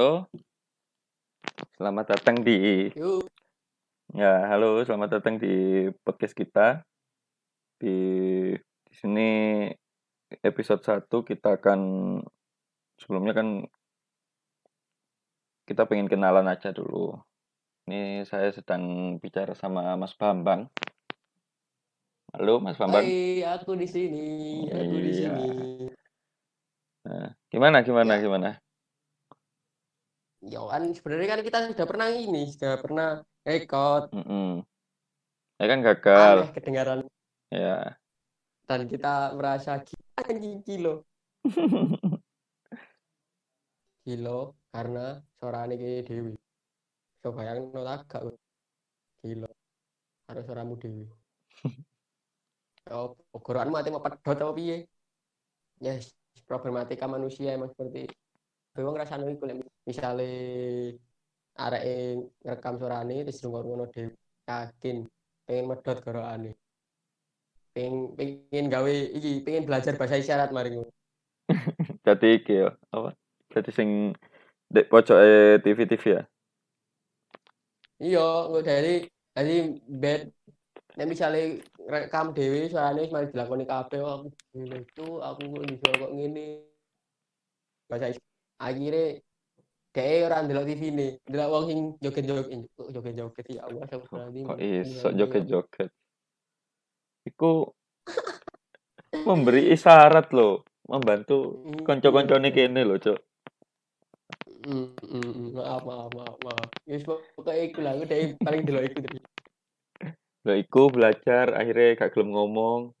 Halo. Selamat datang di ya, halo, selamat datang di podcast kita. Di di sini episode 1 kita akan sebelumnya kan kita pengen kenalan aja dulu. Ini saya sedang bicara sama Mas Bambang. Halo, Mas Bambang. Hai, aku di sini. Aku di Iya. sini. Nah, gimana gimana Ya. gimana? Ya kan sebenarnya kan kita sudah pernah ini, sudah pernah record Mm-mm. Ya kan gagal. aneh kedengaran Ya. dan kita merasa gila kilo. Kilo karena suaranya kayak Dewi. So bayang no gak kilo. Harus suaramu Dewi. Oh, gorokanmu ate mau pedot apa piye? Yes, problematika manusia emang seperti itu. Wong ngrasakno iku lek misale arek ngerekam suarane terus ngono dhewe yakin pengen medhot gorokane. Pengen pengen gawe iki, pengen belajar bahasa isyarat mari ngono. Jadi iki ya, apa? Jadi sing dek pojoke TV-TV ya. Iya, engko dari dari bed nek misale rekam dhewe suarane wis mari dilakoni kabeh oh, aku itu aku kok iso kok ngene. Bahasa isyarat akhirnya dia ora ndelok TV ini, ndelok wong sing joget-joget, kok joget-joget ya Allah. Kok iso joget-joget. Iku memberi isyarat loh, membantu konco-koncone kene loh, Cok. Mm, mm, mm, maaf, maaf, maaf, maaf. Wis pokoknya iku lah, dari paling delok iku tadi. Lah iku belajar akhirnya gak gelem ngomong.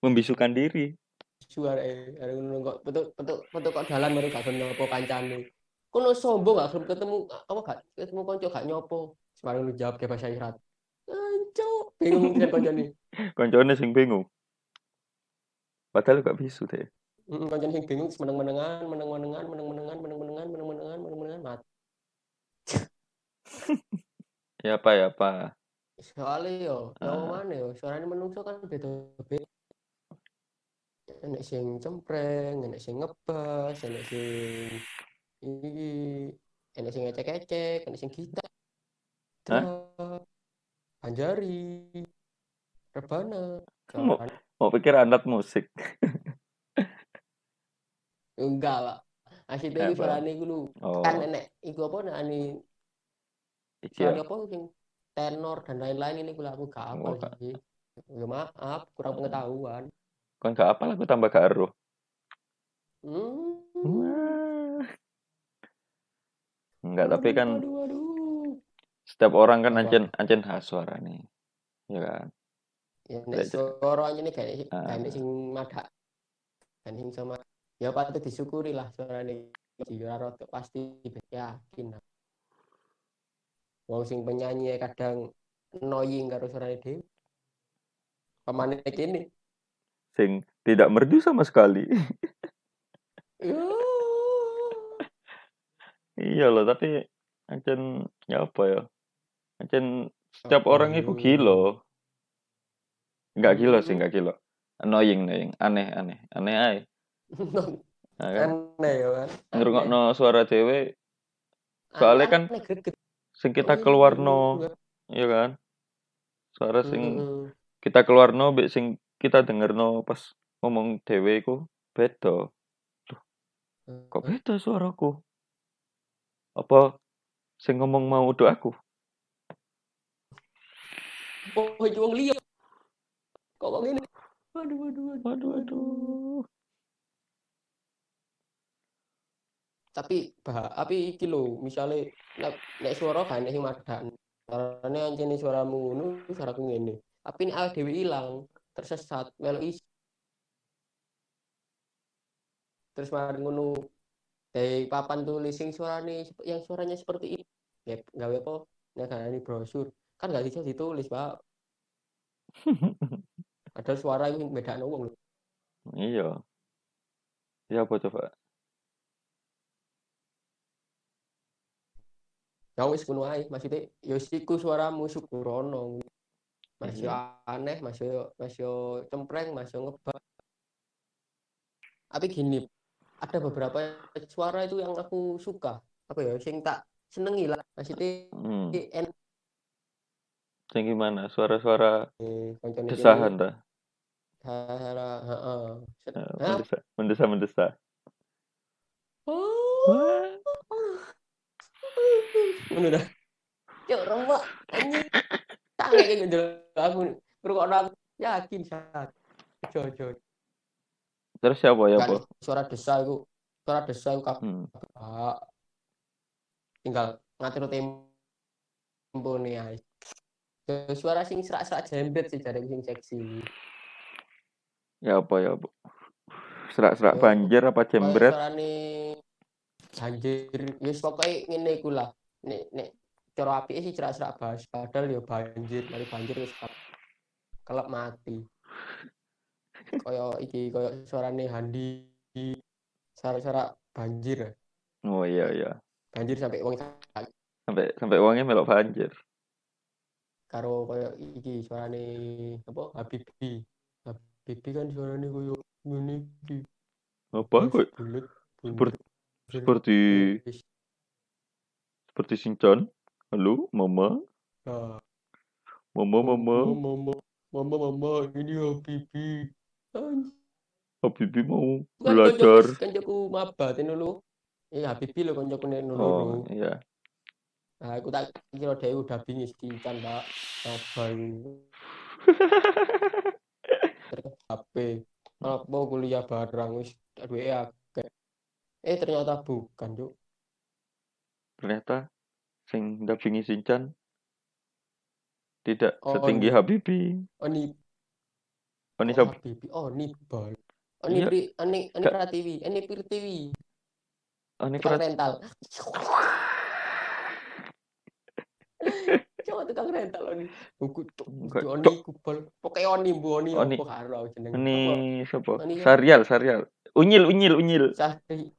Membisukan diri. Suara eh, ada ngono kok betul betul betul kok jalan baru gak nyopo kancane. Kono sombong gak ketemu apa gak ketemu konco gak nyopo. Semarang lu jawab ke bahasa isyarat. Anco, bingung dengan koncone. Koncone sing bingung. Padahal gak bisu deh. Heeh, koncone sing bingung meneng-menengan, meneng-menengan, meneng-menengan, meneng-menengan, meneng-menengan, meneng-menengan mat. Ya apa ya apa. Soalnya yo, mau mana yo, suaranya menungso kan beda-beda. Enek sing cempreng, enek sing ngebas, enek sing iki, enek sing ecek-ecek, enek sing gitar. Hah? Drum, Banjari, rebana. Mau- Mau pikir alat musik. Enggak lah. Asli Eh, itu suaranya iku lho. Oh, Kan enek iku apa nih iki ya. apa sing tenor dan lain-lain ini kula aku gak Oh, gak. sih. Ya maaf, kurang pengetahuan. Kon gak apa aku tambah gak eruh. Hmm. Wah. Enggak, tapi Waduh, kan waduh, waduh. setiap orang kan ancen ancen khas suaranya. Ya kan? Ya nek suara ini kayak Ah. kayak sing madak. Kan sing sama ya patut disyukuri lah suarane. Ya ora rotok pasti yakin. Wong sing penyanyi kadang annoying karo suarane dhewe. Pamane kene. Sing tidak merdu sama sekali. iya loh, tapi ancen ya apa ya? Ancen setiap orang itu gila. Enggak gila sih, enggak gila. Annoying, annoying, aneh, aneh, aneh ae. Nah, kan Aneh ya kan. ngrungokno suara cewek soalnya kan sing kita iya, keluarno, iya. ya kan? Suara sing kita keluarno mbek sing kita dengerno pas ngomong dhewe iku beda. Kok beda suaraku? Apa sing ngomong mau do aku? Oh, wong liya. Kok kok ngene? Waduh, waduh, waduh. Waduh, waduh. Tapi bah, tapi iki lho, misale nek, nek suara kan nek sing madan. Suarane ancene suaramu ngono, suaraku ngene. Tapi nek awake dhewe ilang, tersesat, melu isi. Terus mari ngono dari papan tulis sing suarane yang suaranya seperti ini. Ya gawe apa? Nek ini brosur. Kan gak bisa ditulis, Pak. Ada suara yang beda wong. Iya. Ya apa coba? Ya wis ngono ae, maksudnya ya wis iku suaramu syukurono. Masih Iya. aneh, masih masih cempreng, masih ngebak. Tapi gini, ada beberapa suara itu yang aku suka apa ya sing tak senengi lah maksudnya Hmm. en Sing gimana? Suara-suara desahan ta? suara heeh Eh, Hah? Mendesa, mendesa, mendesa. oh ngono dah Cuk, rembak anjing. Sange iki gitu aku ngrungokno aku yakin sak. Jojo. Terus siapa ya, Kan apa? suara desa iku suara desa iku kabeh Hmm. tinggal ngatur tempo nih ya. Suara sing serak-serak jembet sih jare sing seksi. Ya apa ya, apa? Serak-serak banjir apa jembret? Suarane banjir wis pokoke ngene iku lah. Nek nek cara apike sih serak-serak bas padahal ya banjir, mari banjir wis kelep mati. Kaya iki kaya suarane Handi suara-suara banjir. Oh iya iya. Banjir sampai wong Sampai sampai uangnya melok banjir. karo kaya iki suarane apa Habibi. Habibi kan suarane kaya ngene iki. Apa kok seperti seperti seperti Shinchan? Halo, Mama? nah, Mama, Mama? mama mama mama ini Habibi. Habibi mau Kan belajar. koncoku- koncoku maba tene lho. Eh Habibi lho koncoku nek Oh, loro. iya. Nah, aku tak kira dhewe udah bingis cincan, Pak. Maba iku. Terus HP. Apa kuliah bareng wis duwe akeh. Eh ternyata bukan, Cuk. Ternyata sing ndabingi Shinchan tidak Oh, setinggi Oni. Habibi. Oni Oni kok sab Habibi. Oh, Oni bal. Oni Iya. pri, Oni Oni Gak- Pratiwi, Oni Pirtiwi. Oni Tukang Prat- rental. Coba tukang rental Oni. Buku Oni kubal. Pokoknya Oni bu Oni Oni. karo jeneng. Oni ya. Sarial, Sarial. Unyil, unyil, unyil. Sahri.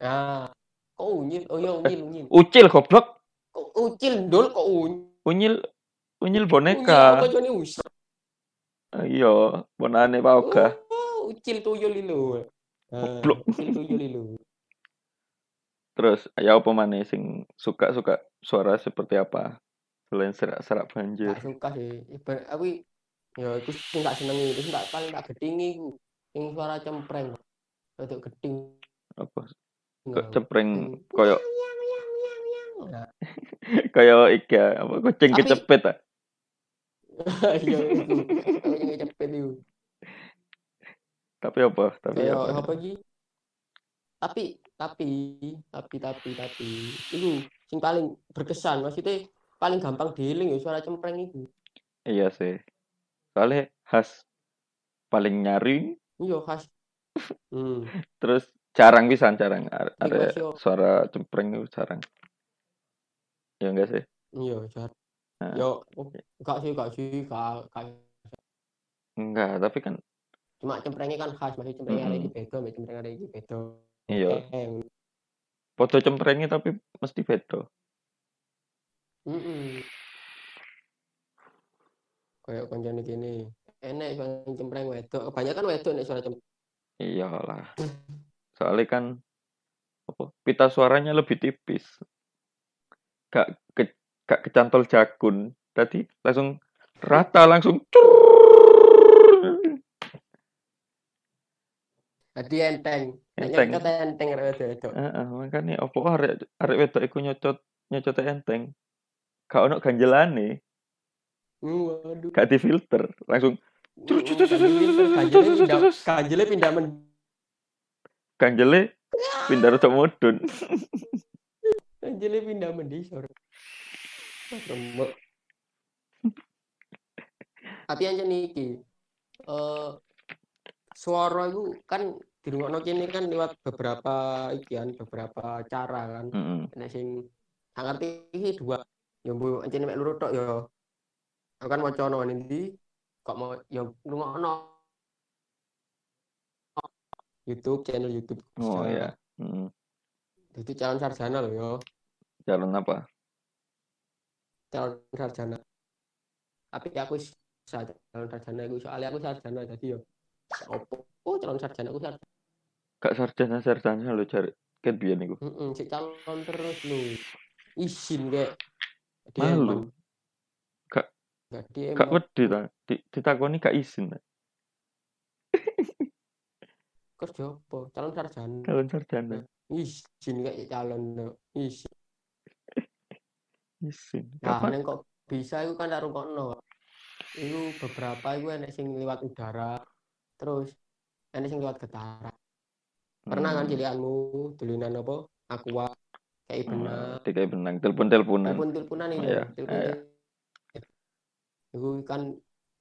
Ah. Kok unyil? Oh iya unyil, unyil. Ucil goblok. Ucil ndul kok unyil? Unyil, unyil Unyil boneka. apa jane usah? Iya, bonane Pak Oga. Oh, ucil tuyul lho. Ah, Goblok. ucil tuyul lho. Terus, ya apa maneh sing suka-suka suara seperti apa? Selain serak-serak banjir. Gak suka sih. Aku ya iku sing gak senengi, terus tak paling tak gedingi iku. Sing suara cempreng. Rodok geding. Apa? Nah, Kok cepreng sing- Nah, koyo iki ya, apa kucing Tapi- kecepet ah. Iya itu. Aku yang cepet itu. Tapi apa? Tapi Kayak apa? apa iki? Tapi tapi tapi tapi tapi itu sing paling berkesan maksudnya paling gampang dieling ya suara cempreng itu. Iya sih. Soalnya khas paling nyaring, Iya khas. Hmm. terus jarang pisan jarang ada suara cempreng itu jarang. Ya enggak sih? Iya, jar. Nah. Yo, oh, gak sih, gak sih, gak, gak. Enggak, tapi kan Cuma cemprengnya kan khas, masih cemprengnya ada Mm-mm. iki beda, mbek cempreng ada iki beda. iya, foto cemprengnya tapi mesti beda. Heeh. Kayak koncone gini. Enek suara cempreng wedok. Kebanyakan wedok nek suara cempreng. Iyalah. Soalnya kan apa? Pita suaranya lebih tipis. Gak ke, gak kecantol jakun. Tadi langsung rata langsung cur. Jadi enteng. Enteng. nyokot enteng arek wedok-wedok. Heeh, makanya apa arek arek wedok iku nyocot nyocot enteng. Gak ono ganjelane, Waduh. gak difilter, langsung Kanjele pindah, men ganjele pindah rada mudun. kanjele pindah mendisor. Rembek. Tapi aja iki eh suara itu kan di rumah kene kan lewat beberapa ikian beberapa cara kan. Heeh. Nek sing ngerti iki dua. Ya mbok ancen mek loro tok ya. Aku kan maca ono ndi kok mau ya ngrungokno YouTube channel YouTube. Oh ya. Heeh. Itu calon sarjana loh ya. Jalan apa? calon sarjana tapi aku calon sarjana aku soalnya aku sarjana jadi yo opo oh calon sarjana aku sarjana gak sarjana-sarjana lho jare ket biyen iku. Heeh, sik calon terus lho. Izin kek. Malu. DM. gak wedi ta di, ditakoni gak izin ta. Kerja apa? Calon sarjana. Calon sarjana. Izin kayak calon lho. Izin. Izin. Nah, neng kok bisa iku kan tak rungokno. Iku beberapa iku enek sing liwat udara. Terus enek sing liwat getara. Pernah kan Hmm. cilianmu dolinan apa? Aqua kayak benang. Oh, dikai benang, telepon-teleponan. Telepon-teleponan iki Iya, lho. Telepon. iya. Iku kan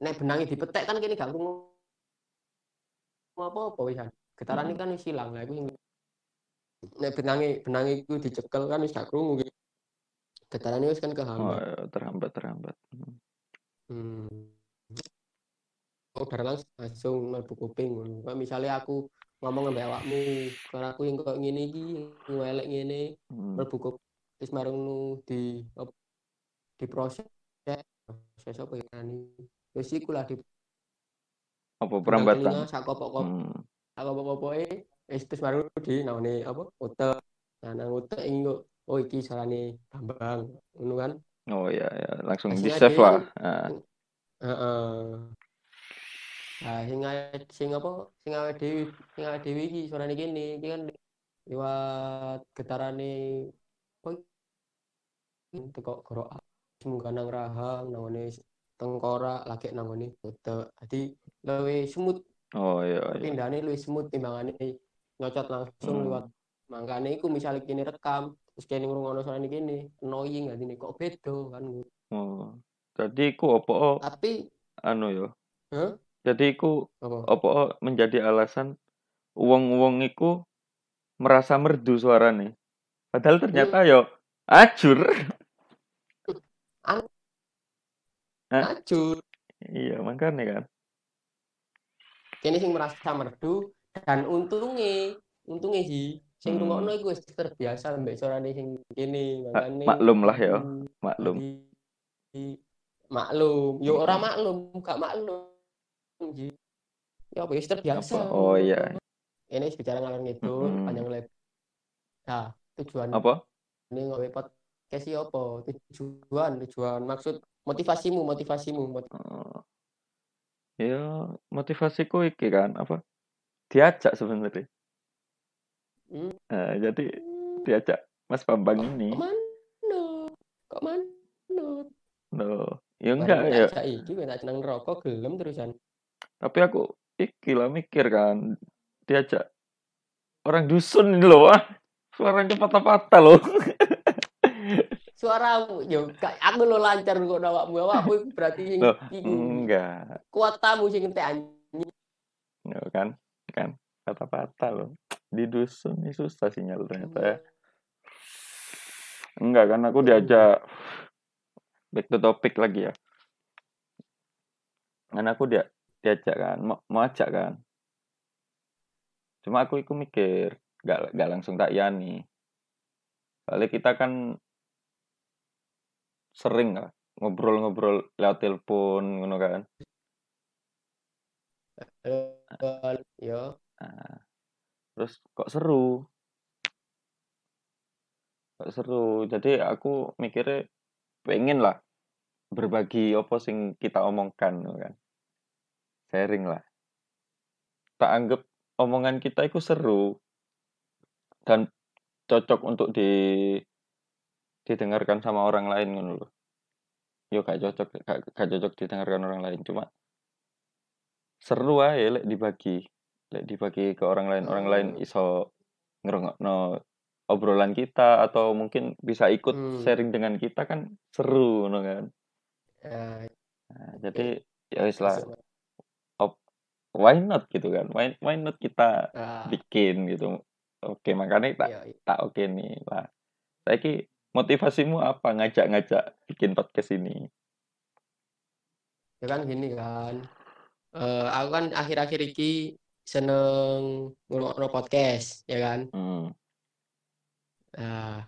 nek benangnya dipetek kan kene gak krungu apa-apa wisan. Getaran Hmm. ini kan wis ilang. Lah iku sing nek benange benange iku dicekel kan wis gak krungu gitu. Getarannya wis kan Oh, kehambat. ya, terhambat terhambat. Hmm. Hmm. Udara langsung langsung mlebu kuping ngono. Misalnya aku ngomong ambek awakmu, karena aku yang kok ngene iki, ngelek ngene, Hmm. mlebu kuping terus marung di op- diproses proses apa ya ini wis iku lah di Apa perambatan? telinga sak kopok-kopok Hmm. sak kopok-kopoke wis terus baru di naone apa utek nah nang utek iki kok oh iki salane Bambang ngono kan? Oh ya ya, langsung di save lah. itu- Nah, heeh. Nah sing sing apa sing awake dhewe sing awake dhewe iki suarane kene. Iki kan liwat getarane iki? teko munggah nang rahang nangone tengkorak lagi nangone utek dadi luwih smooth. Oh iya iya. pindahane luwih smooth timbangane nyocot langsung Hmm. liwat mangkane iku misalnya kene rekam terus kene ngrungokno suarane kene annoying dadi kok beda kan Oh. Jadi iku opo tapi anu yo. Hah? Jadi iku apa opo menjadi alasan wong-wong iku merasa merdu suarane. Padahal ternyata yo ajur. Hah? Ajur. Iya, makanya kan. kene sing merasa merdu dan untungnya untungnya sih sing Hmm. rungokno iku wis terbiasa mbek suarane sing kene Ma- makane maklum lah ya, Hmm, maklum. maklum yo ora Hmm. maklum gak maklum ya apa wis terbiasa Apa? Oh, iya. ini bicara ngalor ngidul Mm-mm. panjang lebar nah tujuan Apa? ini ngowe podcast iki apa tujuan tujuan maksud motivasimu motivasimu mot- Oh. Ya, motivasiku iki kan apa? Diajak sebenarnya. Hmm. Nah, jadi diajak Mas Bambang ini. kok manut kok manut Loh, ya enggak ya. kowe tak jeneng rokok gelem terusan. Tapi aku iki lah mikir kan diajak orang dusun ini loh, wah. Suaranya patah-patah loh. Suaramu yo gak aku lo lancar kok awakmu awakmu berarti sing Enggak. kuatamu sing entek anjing. Ya, kan? Kan patah-patah loh. Di dusun ini susah sinyal ternyata ya. Enggak kan aku diajak back to topic lagi ya. Kan aku dia diajak kan, mau, mau ajak kan. Cuma aku iku mikir, gak, gak langsung tak yani. Soalnya kita kan sering lah ngobrol-ngobrol lewat telepon ngono kan. Yo, Nah, terus kok seru? Kok seru. Jadi aku mikirnya pengen lah berbagi apa sing kita omongkan kan. Sharing lah. Tak anggap omongan kita itu seru dan cocok untuk di didengarkan sama orang lain ngono loh. Yo gak cocok gak, gak cocok didengarkan orang lain cuma seru aja lek dibagi lek dibagi ke orang lain. Orang lain Hmm. iso ngerungokno obrolan kita atau mungkin bisa ikut Hmm. sharing dengan kita kan seru no kan? Eh, Nah, jadi ya wis lah. Why not gitu kan? Why, why not kita Ah, bikin gitu? Oke makanya tak iya, iya. tak oke nih. Lah saya motivasimu apa ngajak-ngajak bikin podcast ini? Ya kan gini kan. Eh, aku kan akhir-akhir iki seneng ngrungokno podcast, ya kan? hmm. Nah,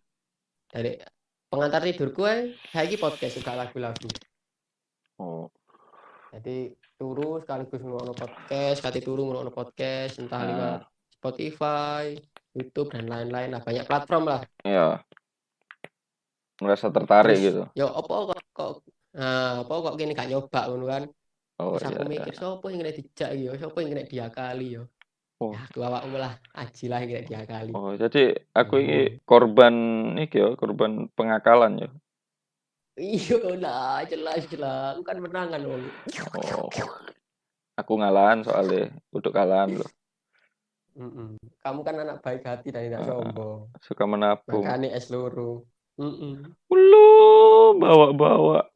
dari pengantar tidurku ae saiki podcast juga lagu-lagu. oh Jadi turu sekaligus ngrungokno podcast, kate turu ngrungokno podcast, entah Ah. lewat Spotify, YouTube dan lain-lain lah banyak platform lah. Iya. Merasa tertarik Terus, gitu. Ya apa kok kok nah, apa kok kene gak nyoba kan. Oh Terus iya. aku mikir sapa yang kena dijak iki ya, sapa yang kena diakali ya. Oh. Ya aku awakmu lah, aji lah yang diakali. Oh, jadi aku ini korban iki ya, korban pengakalan ya. Iya lah, jelas jelas. Bukan menangan wong. Oh. Aku ngalahan soalnya, untuk kalahan loh. Mm-mm. Kamu kan anak baik hati dan tidak sombong. Suka menabung. Makanya es loro. Mm-mm. Ulu, bawa-bawa.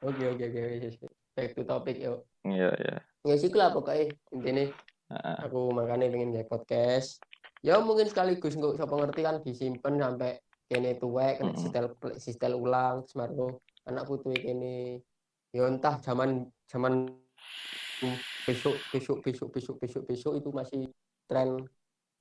Oke oke oke wis, wis. Back to topic yuk. Iya, iya. Ya sih lah pokoknya intinya Nah, aku makanya pengen nge podcast. Ya mungkin sekaligus nggak siapa ngerti kan disimpan sampai kene tuwek kena Mm. sistel sistel ulang semaru anak putu kene ya entah zaman zaman besok besok besok besok besok besok itu masih tren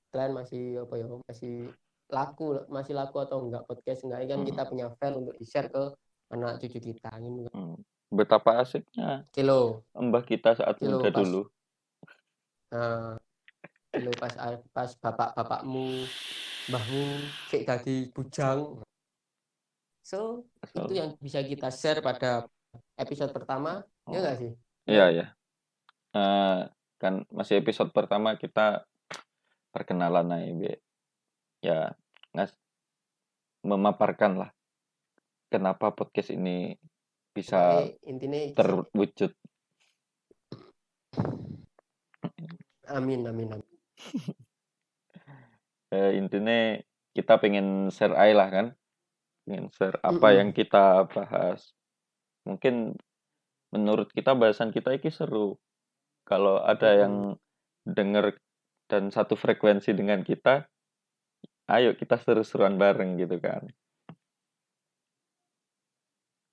tren masih apa ya masih laku masih laku atau enggak podcast enggak kan Mm. kita punya file untuk di share ke anak cucu kita ini hmm. betapa asiknya kilo mbah kita saat Kilo, muda pas. dulu. Nah, dulu pas pas bapak-bapakmu, mbahmu cek tadi bujang. So, So, itu yang bisa kita share pada episode pertama, ya oh, nggak sih? Iya, iya. Eh, kan masih episode pertama kita perkenalan aja. Ya, ngas memaparkan lah kenapa podcast ini bisa intinya terwujud. amin amin amin. Eh, intinya kita pengen share aja lah kan. Pengen share apa Mm-mm. yang kita bahas. Mungkin menurut kita bahasan kita ini seru. Kalau ada yang denger dan satu frekuensi dengan kita, ayo kita seru-seruan bareng gitu kan.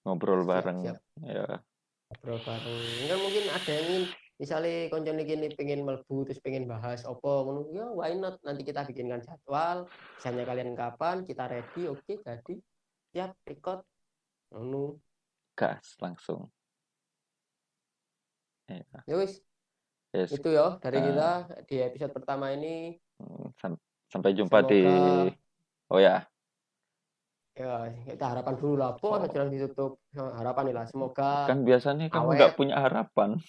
Ngobrol Siap, bareng. siap. Ya. Ngobrol bareng. Kan mungkin ada yang ingin misalnya koncone gini pengen melbu terus pengen bahas opo ngono ya why not nanti kita bikinkan jadwal misalnya kalian kapan kita ready oke jadi siap record ngono Gas langsung. Ya. ya wis Yes. itu ya dari Ah. kita di episode pertama ini Hmm, sam- Sampai jumpa di Semoga- Oh ya, ya kita harapan dulu lah po Oh. jangan ditutup harapan nih lah semoga kan biasanya kamu nggak punya harapan.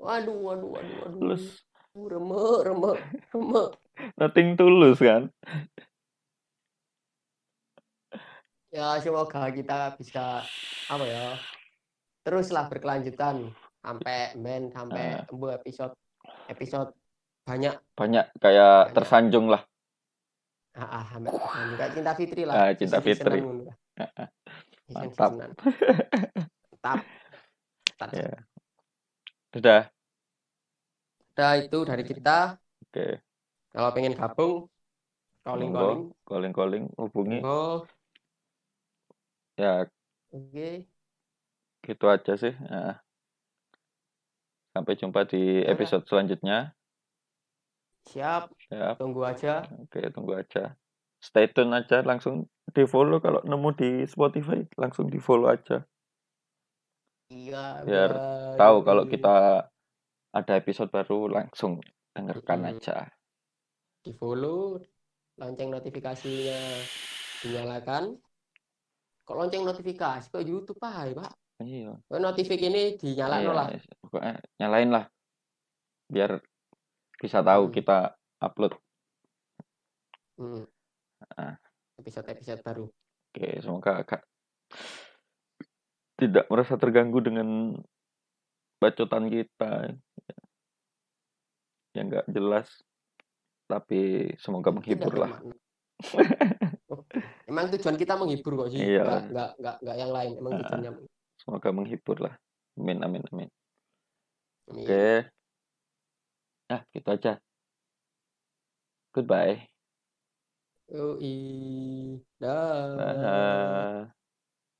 waduh waduh waduh waduh Tulus, remek remek remek nothing tulus kan? ya semoga kita bisa apa ya teruslah berkelanjutan sampai men sampai embu episode episode banyak Banyak kayak Banyak. tersanjung lah. Ah, ah tersanjung. kayak cinta fitri lah Ah, Cinta Fitri. Mantap. Mantap. Ya. Sudah. Udah itu dari kita Oke. kalau pengen gabung calling calling Monggo, calling-calling hubungi. oh Ya, oke gitu aja sih. Nah. Sampai jumpa di episode selanjutnya. Siap Ya, tunggu aja oke, tunggu aja. Stay tune aja, langsung di follow kalau nemu di Spotify, langsung di follow aja. iya Biar bye. Tahu kalau kita ada episode baru, langsung dengarkan Mm-mm. aja. di follow lonceng notifikasinya dinyalakan kok lonceng notifikasi kok YouTube aja pak Iya. kok notifik ini dinyalakan Iya, lah pokoknya nyalain lah. Biar bisa tahu Hmm. kita upload. Hmm. Ah. episode-episode baru Oke, semoga agak tidak merasa terganggu dengan bacotan kita yang nggak jelas. Tapi semoga menghibur lah. Oh, emang tujuan kita menghibur kok sih Iya. nggak nggak nggak nggak yang lain emang Ah. tujuannya Semoga menghibur lah. Amin, amin, amin. Amin. Oke. Nah, gitu aja. Goodbye. Yoi. Dah. Dah.